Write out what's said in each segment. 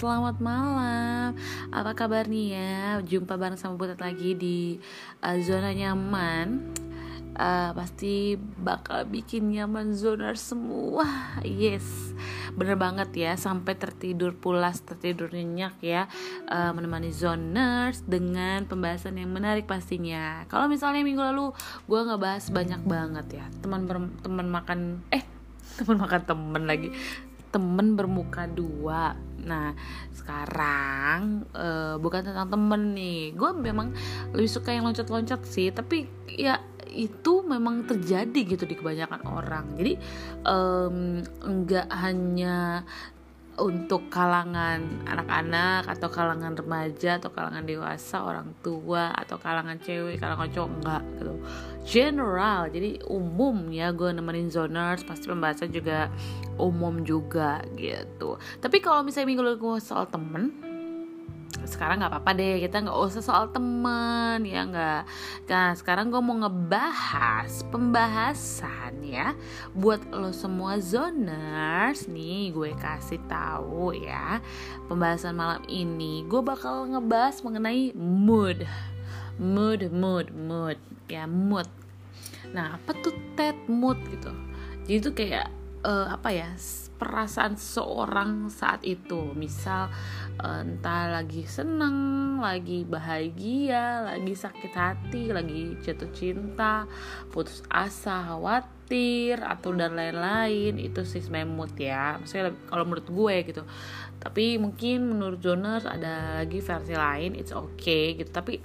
selamat malam. Apa kabar nih ya? Jumpa bareng sama Butet lagi di uh, zona nyaman. Uh, Pasti bakal bikin nyaman zona semua. Yes, bener banget ya Sampai tertidur pulas, tertidur nyenyak ya. Uh, Menemani zoners dengan pembahasan yang menarik pastinya. Kalau misalnya minggu lalu gue ngebahas banyak banget ya. Teman teman makan, eh teman makan temen lagi temen bermuka dua. Nah sekarang uh, bukan tentang temen nih. Gue memang lebih suka yang loncat-loncat sih tapi ya itu memang terjadi gitu di kebanyakan orang. Jadi um, enggak hanya untuk kalangan anak-anak atau kalangan remaja atau kalangan dewasa orang tua atau kalangan cewek kalangan cowok enggak gitu. General jadi umum ya gue nemenin zoners pasti pembahasan juga umum juga gitu. Tapi kalau misalnya minggu lalu gue soal temen sekarang nggak apa-apa deh kita nggak usah soal temen ya nggak. Nah sekarang gue mau ngebahas pembahasan ya buat lo semua zoners. Nih gue kasih tahu ya pembahasan malam ini gue bakal ngebahas mengenai mood. Mood mood mood. Ya mood. Nah apa tuh tet mood gitu? Jadi itu kayak uh, apa ya perasaan seorang saat itu. Misal entah lagi seneng lagi bahagia lagi sakit hati lagi jatuh cinta putus asa khawatir atau dan lain-lain. Itu sih mood ya. Maksudnya kalau menurut gue gitu. Tapi mungkin menurut Jonas ada lagi versi lain it's okay gitu. Tapi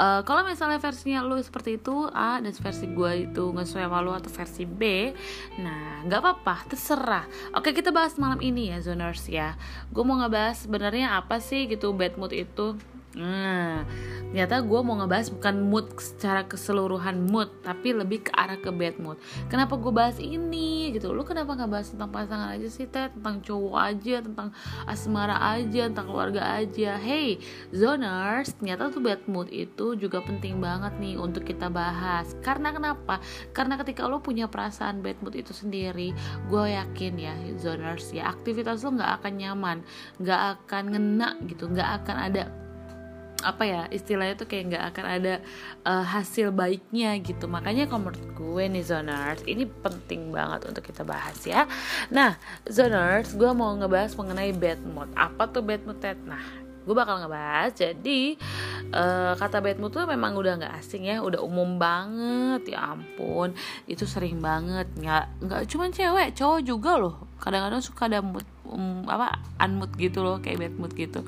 Uh, kalau misalnya versinya lu seperti itu A dan versi gue itu nggak sesuai sama lu atau versi B, nah nggak apa-apa, terserah. Oke kita bahas malam ini ya zoners ya. Gue mau ngebahas sebenarnya apa sih gitu bad mood itu. Nah, ternyata gue mau ngebahas bukan mood secara keseluruhan mood, tapi lebih ke arah ke bad mood. Kenapa gue bahas ini gitu? Lu kenapa nggak bahas tentang pasangan aja sih, Teh? Tentang cowok aja, tentang asmara aja, tentang keluarga aja. Hey, zoners, ternyata tuh bad mood itu juga penting banget nih untuk kita bahas. Karena kenapa? Karena ketika lo punya perasaan bad mood itu sendiri, gue yakin ya, zoners ya, aktivitas lo nggak akan nyaman, nggak akan ngena gitu, nggak akan ada apa ya istilahnya tuh kayak nggak akan ada uh, hasil baiknya gitu. Makanya kalau menurut gue nih zoners ini penting banget untuk kita bahas ya. Nah zoners gue mau ngebahas mengenai bad mood. Apa tuh bad mood nah gue bakal ngebahas. Jadi uh, kata bad mood tuh memang udah nggak asing ya udah umum banget. Ya ampun itu sering banget. Nggak nggak cuma cewek cowok juga loh. Kadang-kadang suka ada mood um, apa unmood gitu loh kayak bad mood gitu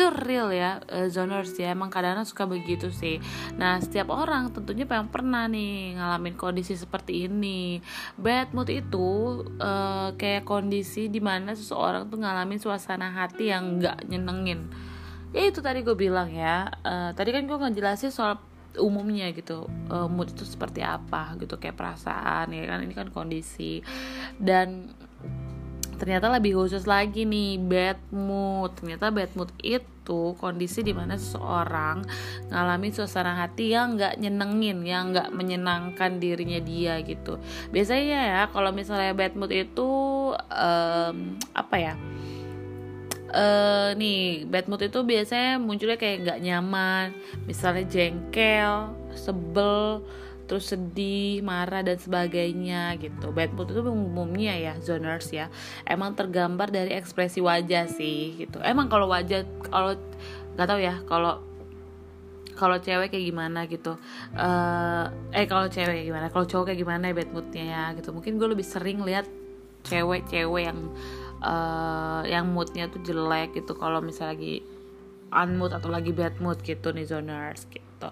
itu real ya uh, zoners ya. Emang kadang-kadang suka begitu sih. Nah setiap orang tentunya yang pernah nih ngalamin kondisi seperti ini. Bad mood itu uh, kayak kondisi di mana seseorang tuh ngalamin suasana hati yang nggak nyenengin. Ya itu tadi gue bilang ya. Uh, tadi kan gue ngejelasin soal umumnya gitu uh, mood itu seperti apa gitu kayak perasaan ya kan? Ini kan kondisi. Dan ternyata lebih khusus lagi nih bad mood. Ternyata bad mood itu kondisi di mana seseorang ngalami suasana hati yang nggak nyenengin yang nggak menyenangkan dirinya dia gitu. Biasanya ya kalau misalnya bad mood itu um, apa ya? Uh, nih bad mood itu biasanya munculnya kayak nggak nyaman. Misalnya jengkel sebel terus sedih, marah dan sebagainya gitu. Bad mood itu umumnya ya zoners ya. Emang tergambar dari ekspresi wajah sih gitu. Emang kalau wajah kalau nggak tahu ya kalau kalau cewek kayak gimana gitu uh, eh kalau cewek kayak gimana kalau cowok kayak gimana ya bad moodnya ya gitu mungkin gue lebih sering lihat cewek-cewek yang uh, yang moodnya tuh jelek gitu kalau misalnya lagi unmood atau lagi bad mood gitu nih zoners gitu gitu.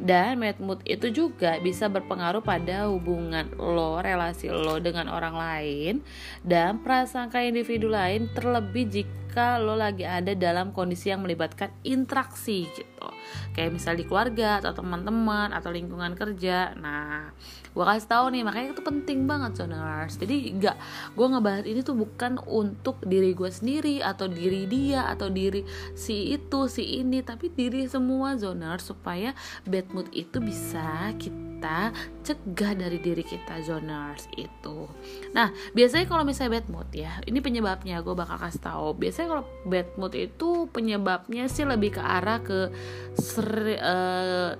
Dan bad mood itu juga bisa berpengaruh pada hubungan lo, relasi lo dengan orang lain dan prasangka individu lain terlebih jika lo lagi ada dalam kondisi yang melibatkan interaksi gitu. Kayak misal di keluarga atau teman-teman atau lingkungan kerja. Nah, gue kasih tahu nih makanya itu penting banget sonars jadi nggak gue ngebahas ini tuh bukan untuk diri gue sendiri atau diri dia atau diri si itu si ini tapi diri semua zoner supaya bad mood itu bisa kita kita cegah dari diri kita zoners itu. Nah biasanya kalau misalnya bad mood ya ini penyebabnya gue bakal kasih tahu. Biasanya kalau bad mood itu penyebabnya sih lebih ke arah ke seri, uh,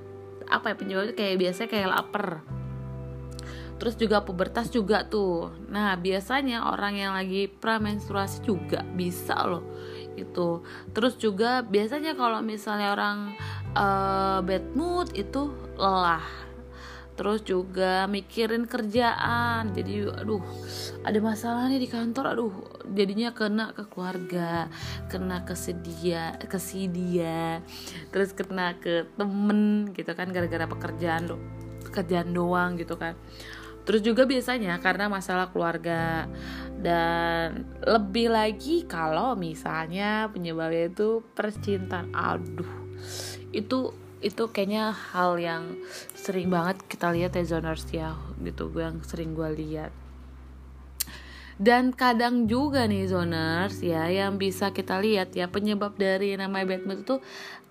apa ya penyebabnya kayak biasanya kayak lapar. Terus juga pubertas juga tuh. Nah biasanya orang yang lagi pramenstruasi juga bisa loh itu terus juga biasanya kalau misalnya orang uh, bad mood itu lelah terus juga mikirin kerjaan. Jadi aduh ada masalah nih di kantor. Aduh jadinya kena ke keluarga kena ke sedia ke si dia terus kena ke temen gitu kan gara-gara pekerjaan do pekerjaan doang gitu kan. Terus juga biasanya karena masalah keluarga. Dan lebih lagi kalau misalnya penyebabnya itu percintaan. Aduh itu itu kayaknya hal yang sering banget kita lihat ya zoners ya gitu yang sering gue lihat. Dan kadang juga nih zoners ya yang bisa kita lihat ya penyebab dari namanya bad mood itu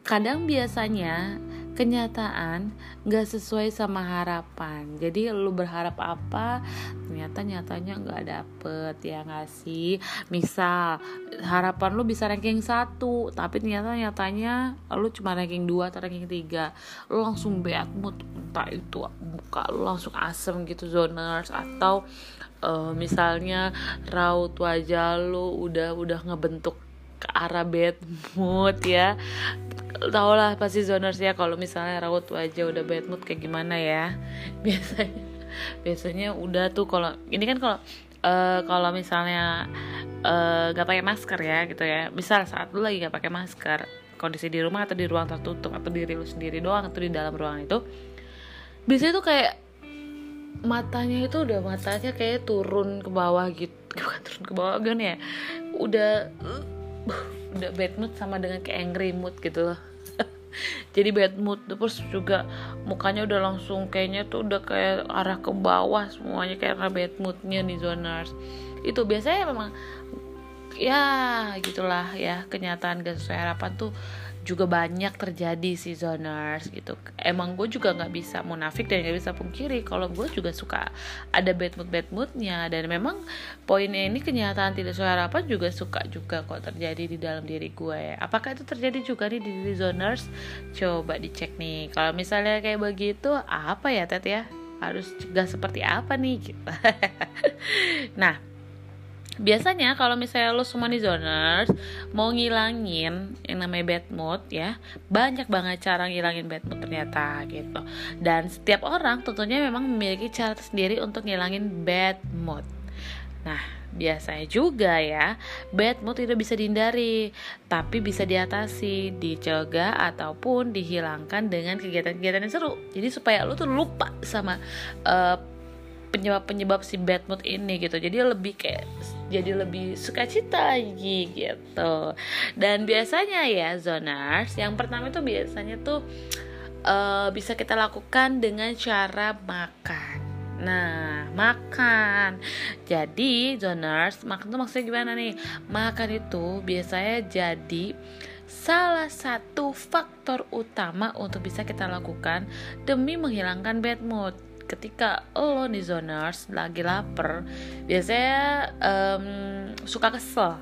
kadang biasanya kenyataan gak sesuai sama harapan. Jadi lu berharap apa ternyata nyatanya gak dapet ya gak sih? Misal harapan lu bisa ranking satu tapi ternyata nyatanya lu cuma ranking 2 atau ranking 3 lu langsung bad mood entah itu buka lu langsung asem gitu zoners atau uh, misalnya raut wajah lu udah udah ngebentuk ke arah bad mood ya tau lah pasti zoners ya kalau misalnya raut wajah udah bad mood kayak gimana ya. Biasanya biasanya udah tuh kalau ini kan kalau uh, kalau misalnya uh, eh, gak pakai masker ya gitu ya. Misal saat lu lagi gak pakai masker kondisi di rumah atau di ruang tertutup atau diri lu sendiri doang atau di dalam ruangan itu biasanya tuh kayak matanya itu udah matanya kayak turun ke bawah gitu. Bukan turun ke bawah kan ya. Uh, udah bad mood sama dengan kayak angry mood gitu loh. Jadi bad mood terus juga mukanya udah langsung kayaknya tuh udah kayak arah ke bawah semuanya karena bad moodnya nih zoners itu biasanya memang ya gitulah ya kenyataan gak sesuai harapan tuh juga banyak terjadi sih zoners gitu. Emang gue juga nggak bisa munafik dan nggak bisa pungkiri kalau gue juga suka ada bad mood bad moodnya. Dan memang poinnya ini kenyataan tidak sesuai harapan juga suka juga kok terjadi di dalam diri gue. Ya apakah itu terjadi juga nih di diri zoners? Coba dicek nih. Kalau misalnya kayak begitu apa ya Tet ya? Harus cegah seperti apa nih gitu. Nah biasanya kalau misalnya lo semua nih zoners mau ngilangin yang namanya bad mood ya banyak banget cara ngilangin bad mood ternyata gitu. Dan setiap orang tentunya memang memiliki cara sendiri untuk ngilangin bad mood. Nah biasanya juga ya bad mood tidak bisa dihindari tapi bisa diatasi dicegah ataupun dihilangkan dengan kegiatan-kegiatan yang seru. Jadi supaya lo tuh lupa sama uh, penyebab-penyebab si bad mood ini gitu. Jadi lebih kayak jadi lebih sukacita lagi gitu dan biasanya ya zoners yang pertama itu biasanya tuh uh, bisa kita lakukan dengan cara makan Nah, makan. Jadi, zoners, makan tuh maksudnya gimana nih? Makan itu biasanya jadi salah satu faktor utama untuk bisa kita lakukan demi menghilangkan bad mood ketika lo nih zoners lagi lapar biasanya um, suka kesel.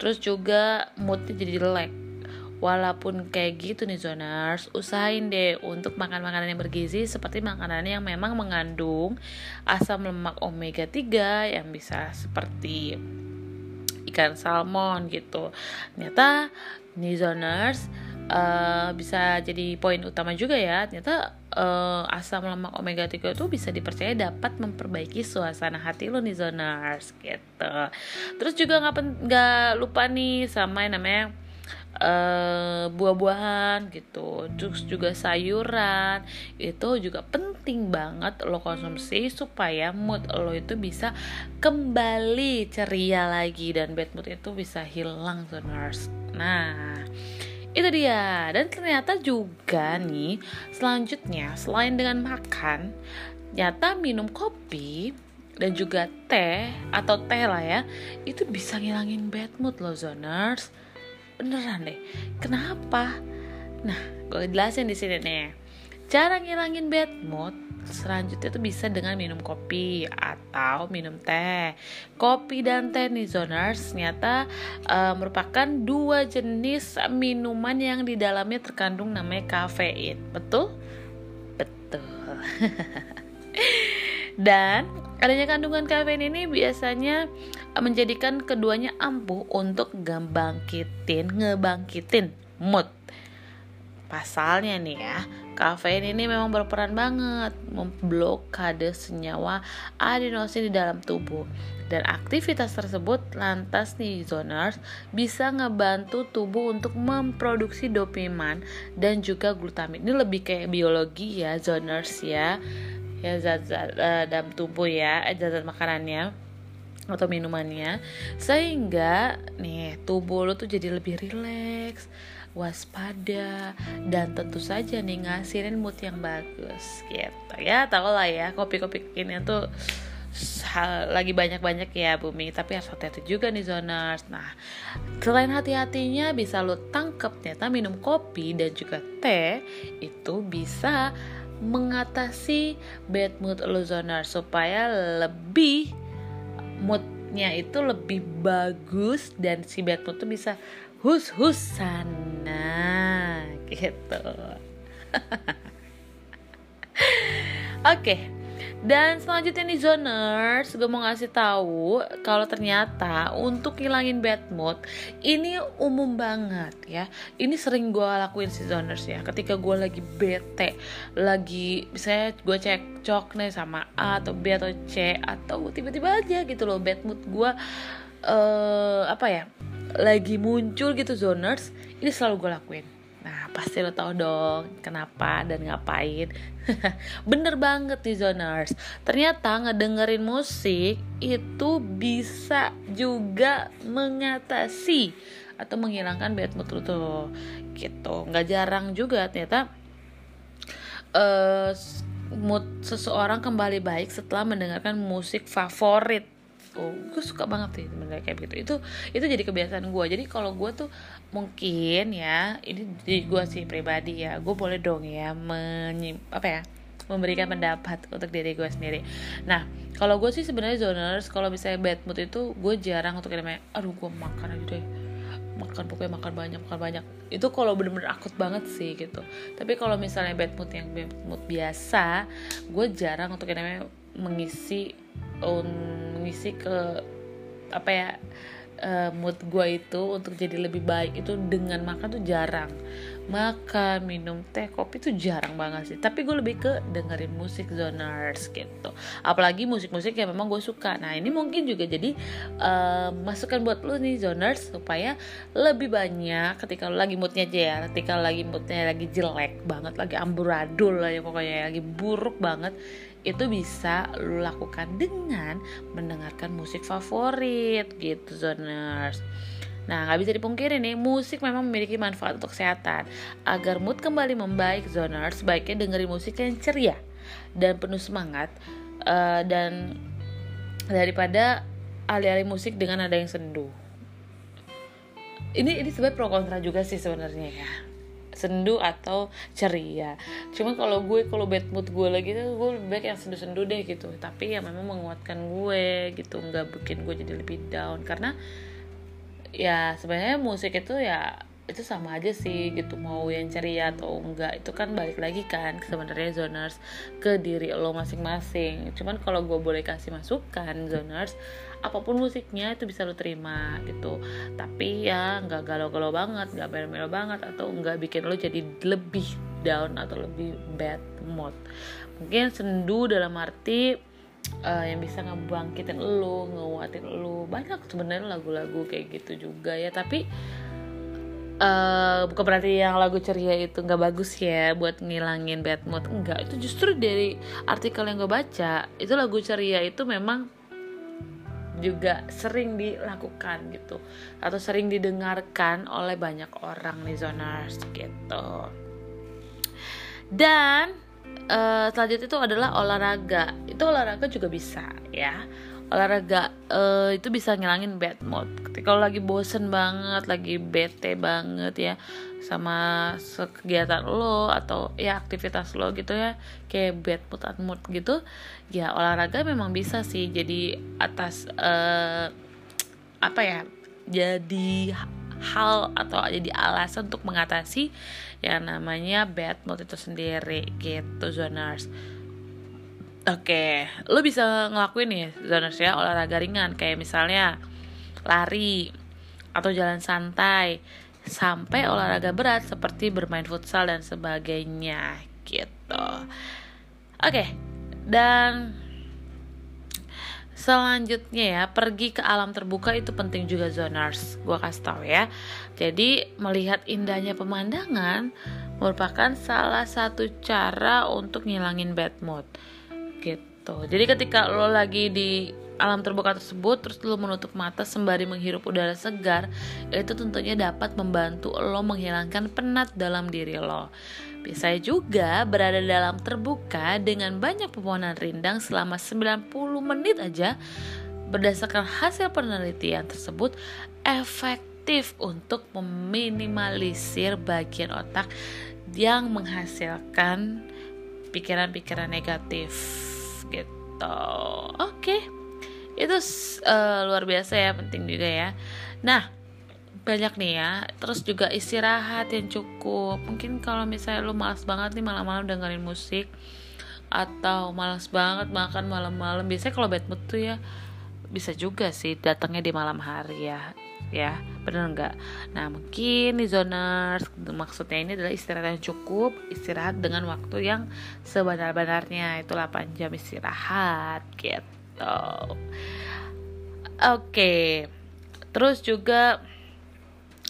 Terus juga moodnya jadi jelek. Walaupun kayak gitu nih zoners usahain deh untuk makan makanan yang bergizi seperti makanan yang memang mengandung asam lemak omega 3 yang bisa seperti ikan salmon gitu. Ternyata nih zoners uh, bisa jadi poin utama juga ya. Ternyata uh, asam lemak omega 3 itu bisa dipercaya dapat memperbaiki suasana hati lo nih zoners gitu. Terus juga nggak nggak lupa nih sama yang namanya uh, buah-buahan gitu. Terus juga sayuran itu juga penting banget lo konsumsi supaya mood lo itu bisa kembali ceria lagi dan bad mood itu bisa hilang zoners. Nah itu dia. Dan ternyata juga nih selanjutnya selain dengan makan nyata minum kopi dan juga teh atau teh lah ya itu bisa ngilangin bad mood loh zoners. Beneran deh. Kenapa? Nah gue jelasin di sini nih cara ngilangin bad mood selanjutnya tuh bisa dengan minum kopi atau minum teh. Kopi dan teh nih zoners ternyata uh, merupakan dua jenis minuman yang di dalamnya terkandung namanya kafein. Betul? Betul. dan adanya kandungan kafein ini biasanya menjadikan keduanya ampuh untuk ngebangkitin, ngebangkitin mood. Pasalnya nih ya, kafein ini memang berperan banget memblokade senyawa adenosin di dalam tubuh. Dan aktivitas tersebut lantas nih zoners bisa ngebantu tubuh untuk memproduksi dopamin dan juga glutamin. Ini lebih kayak biologi ya zoners ya. Ya zat-zat uh, dalam tubuh ya, eh, zat-zat makanannya atau minumannya sehingga nih tubuh lo tuh jadi lebih rileks waspada dan tentu saja nih ngasihin mood yang bagus gitu. Ya tau lah ya kopi-kopi kini tuh lagi banyak-banyak ya bumi. Tapi harus hati-hati juga nih zoners. Nah selain hati-hatinya bisa lo tangkep ternyata minum kopi dan juga teh itu bisa mengatasi bad mood lo zoners supaya lebih moodnya itu lebih bagus dan si bad mood tuh bisa hus-husan gitu oke okay. Dan selanjutnya nih zoners, gue mau ngasih tahu kalau ternyata untuk ngilangin bad mood ini umum banget ya. Ini sering gue lakuin sih zoners ya. Ketika gue lagi bete, lagi misalnya gue cek cok nih sama A atau B atau C atau tiba-tiba aja gitu loh bad mood gue uh, apa ya lagi muncul gitu zoners. Ini selalu gue lakuin pasti lo tau dong kenapa dan ngapain. Bener banget nih zoners. Ternyata ngedengerin musik itu bisa juga mengatasi atau menghilangkan bad mood lo tuh. Gitu. Nggak jarang juga ternyata uh, mood seseorang kembali baik setelah mendengarkan musik favorit oh gue suka banget sih sebenarnya kayak begitu itu itu jadi kebiasaan gue jadi kalau gue tuh mungkin ya ini di gue sih pribadi ya gue boleh dong ya menyim apa ya memberikan pendapat untuk diri gue sendiri. Nah, kalau gue sih sebenarnya zoners, kalau misalnya bad mood itu gue jarang untuk namanya, aduh gue makan aja deh, makan pokoknya makan banyak makan banyak. Itu kalau bener-bener akut banget sih gitu. Tapi kalau misalnya bad mood yang bad mood biasa, gue jarang untuk namanya mengisi um, mengisi ke apa ya uh, mood gue itu untuk jadi lebih baik itu dengan makan tuh jarang. Makan minum teh kopi tuh jarang banget sih. Tapi gue lebih ke dengerin musik zoners gitu. Apalagi musik-musik yang memang gue suka. Nah ini mungkin juga jadi uh, masukan buat lu nih zoners supaya lebih banyak ketika lu lagi moodnya aja ya ketika lagi moodnya lagi jelek banget lagi amburadul lah ya pokoknya lagi buruk banget itu bisa lo lakukan dengan mendengarkan musik favorit gitu zoners Nah, nggak bisa dipungkiri nih, musik memang memiliki manfaat untuk kesehatan. Agar mood kembali membaik, zoners sebaiknya dengerin musik yang ceria dan penuh semangat uh, dan daripada alih-alih musik dengan nada yang sendu. Ini ini sebenarnya pro kontra juga sih sebenarnya ya sendu atau ceria. Cuma kalau gue kalau bad mood gue lagi tuh gue lebih baik yang sendu-sendu deh gitu. Tapi ya memang menguatkan gue gitu nggak bikin gue jadi lebih down. Karena ya sebenarnya musik itu ya itu sama aja sih gitu mau yang ceria atau enggak itu kan balik lagi kan sebenarnya zoners ke diri lo masing-masing. Cuman kalau gue boleh kasih masukan zoners apa pun musiknya itu bisa lo terima gitu. Tapi ya nggak galau-galau banget nggak melo-melo banget atau nggak bikin lo jadi lebih down atau lebih bad mood. Mungkin sendu dalam arti uh, yang bisa ngebangkitin lo, nguatin lo banyak sebenarnya lagu-lagu kayak gitu juga ya tapi uh, bukan berarti yang lagu ceria itu nggak bagus ya buat ngilangin bad mood enggak itu justru dari artikel yang gue baca itu lagu ceria itu memang juga sering dilakukan gitu. Atau sering didengarkan oleh banyak orang nih zoners gitu. Dan uh, selanjutnya itu adalah olahraga. Itu olahraga juga bisa ya olahraga uh, itu bisa ngilangin bad mood. Ketika lo lagi bosen banget lagi bete banget ya sama kegiatan lo atau ya aktivitas lo gitu ya kayak bad mood at mood gitu ya olahraga memang bisa sih jadi atas uh, apa ya jadi hal atau jadi alasan untuk mengatasi yang namanya bad mood itu sendiri gitu zoners Oke, lo bisa ngelakuin nih zoners ya olahraga ringan kayak misalnya lari atau jalan santai sampai olahraga berat seperti bermain futsal dan sebagainya gitu. Oke, dan selanjutnya ya pergi ke alam terbuka itu penting juga zoners. Gua kasih tau ya. Jadi melihat indahnya pemandangan merupakan salah satu cara untuk ngilangin bad mood gitu. Jadi ketika lo lagi di alam terbuka tersebut terus lo menutup mata sembari menghirup udara segar itu tentunya dapat membantu lo menghilangkan penat dalam diri lo. Bisa juga berada dalam terbuka dengan banyak pepohonan rindang selama 90 menit aja berdasarkan hasil penelitian tersebut efektif untuk meminimalisir bagian otak yang menghasilkan pikiran-pikiran negatif gitu. Oke. Okay. itu uh, luar biasa ya penting juga ya. Nah banyak nih ya. Terus juga istirahat yang cukup. Mungkin kalau misalnya lu malas banget nih malam-malam dengerin musik atau malas banget makan malam-malam. Biasanya kalau bad mood tuh ya bisa juga sih datangnya di malam hari ya ya. Bener nggak? Nah mungkin nih zoners maksudnya ini adalah istirahat yang cukup istirahat dengan waktu yang sebenar-benarnya. Itu 8 jam istirahat gitu. Oke. Terus juga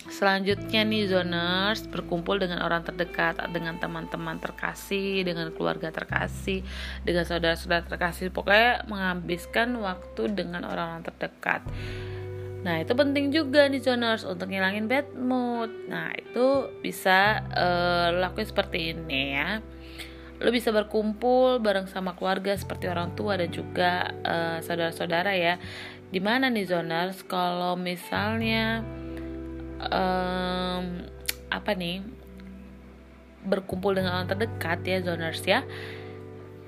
Selanjutnya nih zoners berkumpul dengan orang terdekat, dengan teman-teman terkasih, dengan keluarga terkasih, dengan saudara-saudara terkasih. Pokoknya menghabiskan waktu dengan orang-orang terdekat. Nah itu penting juga nih zoners untuk ngilangin bad mood. Nah itu bisa uh, lakuin seperti ini ya. Lo bisa berkumpul bareng sama keluarga seperti orang tua dan juga uh, saudara-saudara ya. Di mana nih zoners kalau misalnya um, apa nih berkumpul dengan orang terdekat ya zoners ya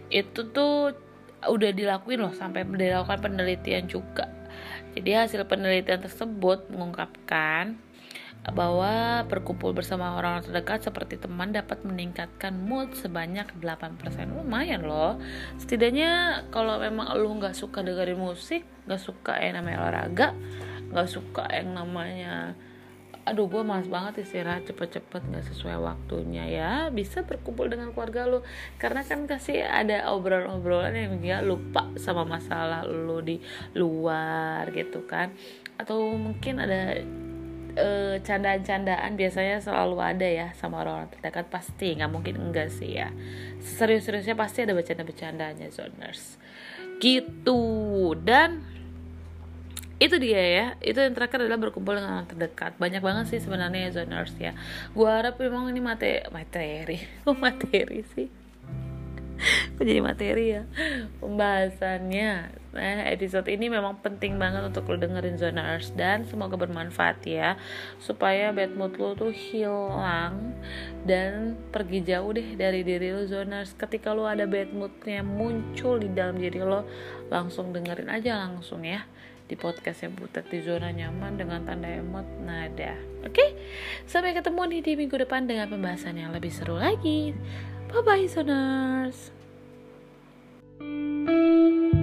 itu tuh udah dilakuin loh sampai dilakukan penelitian juga jadi hasil penelitian tersebut mengungkapkan bahwa berkumpul bersama orang terdekat seperti teman dapat meningkatkan mood sebanyak 8% lumayan loh. Setidaknya kalau memang lu nggak suka dengerin musik nggak suka yang namanya olahraga nggak suka yang namanya aduh gue malas banget istirahat cepet-cepet nggak sesuai waktunya ya. Bisa berkumpul dengan keluarga lo karena kan kasih ada obrolan-obrolan yang dia lupa sama masalah lo di luar gitu kan. Atau mungkin ada e, candaan-candaan biasanya selalu ada ya sama orang-orang terdekat. Pasti nggak mungkin enggak sih ya. Serius-seriusnya pasti ada bercanda-bercandanya zoners. Gitu. Dan itu dia ya. Itu yang terakhir adalah berkumpul dengan orang terdekat. Banyak banget sih sebenarnya zoners ya. Gue harap memang ini materi. Materi materi sih? Jadi materi ya? Pembahasannya. Nah, episode ini memang penting banget untuk lo dengerin zoners. Dan semoga bermanfaat ya. Supaya bad mood lo tuh hilang. Dan pergi jauh deh dari diri lo zoners. Ketika lo ada bad moodnya muncul di dalam diri lo, langsung dengerin aja langsung ya di podcastnya Butet di zona nyaman dengan tanda emot nada. Oke, okay? sampai ketemu nih di minggu depan dengan pembahasan yang lebih seru lagi. Bye bye, zoners. thank you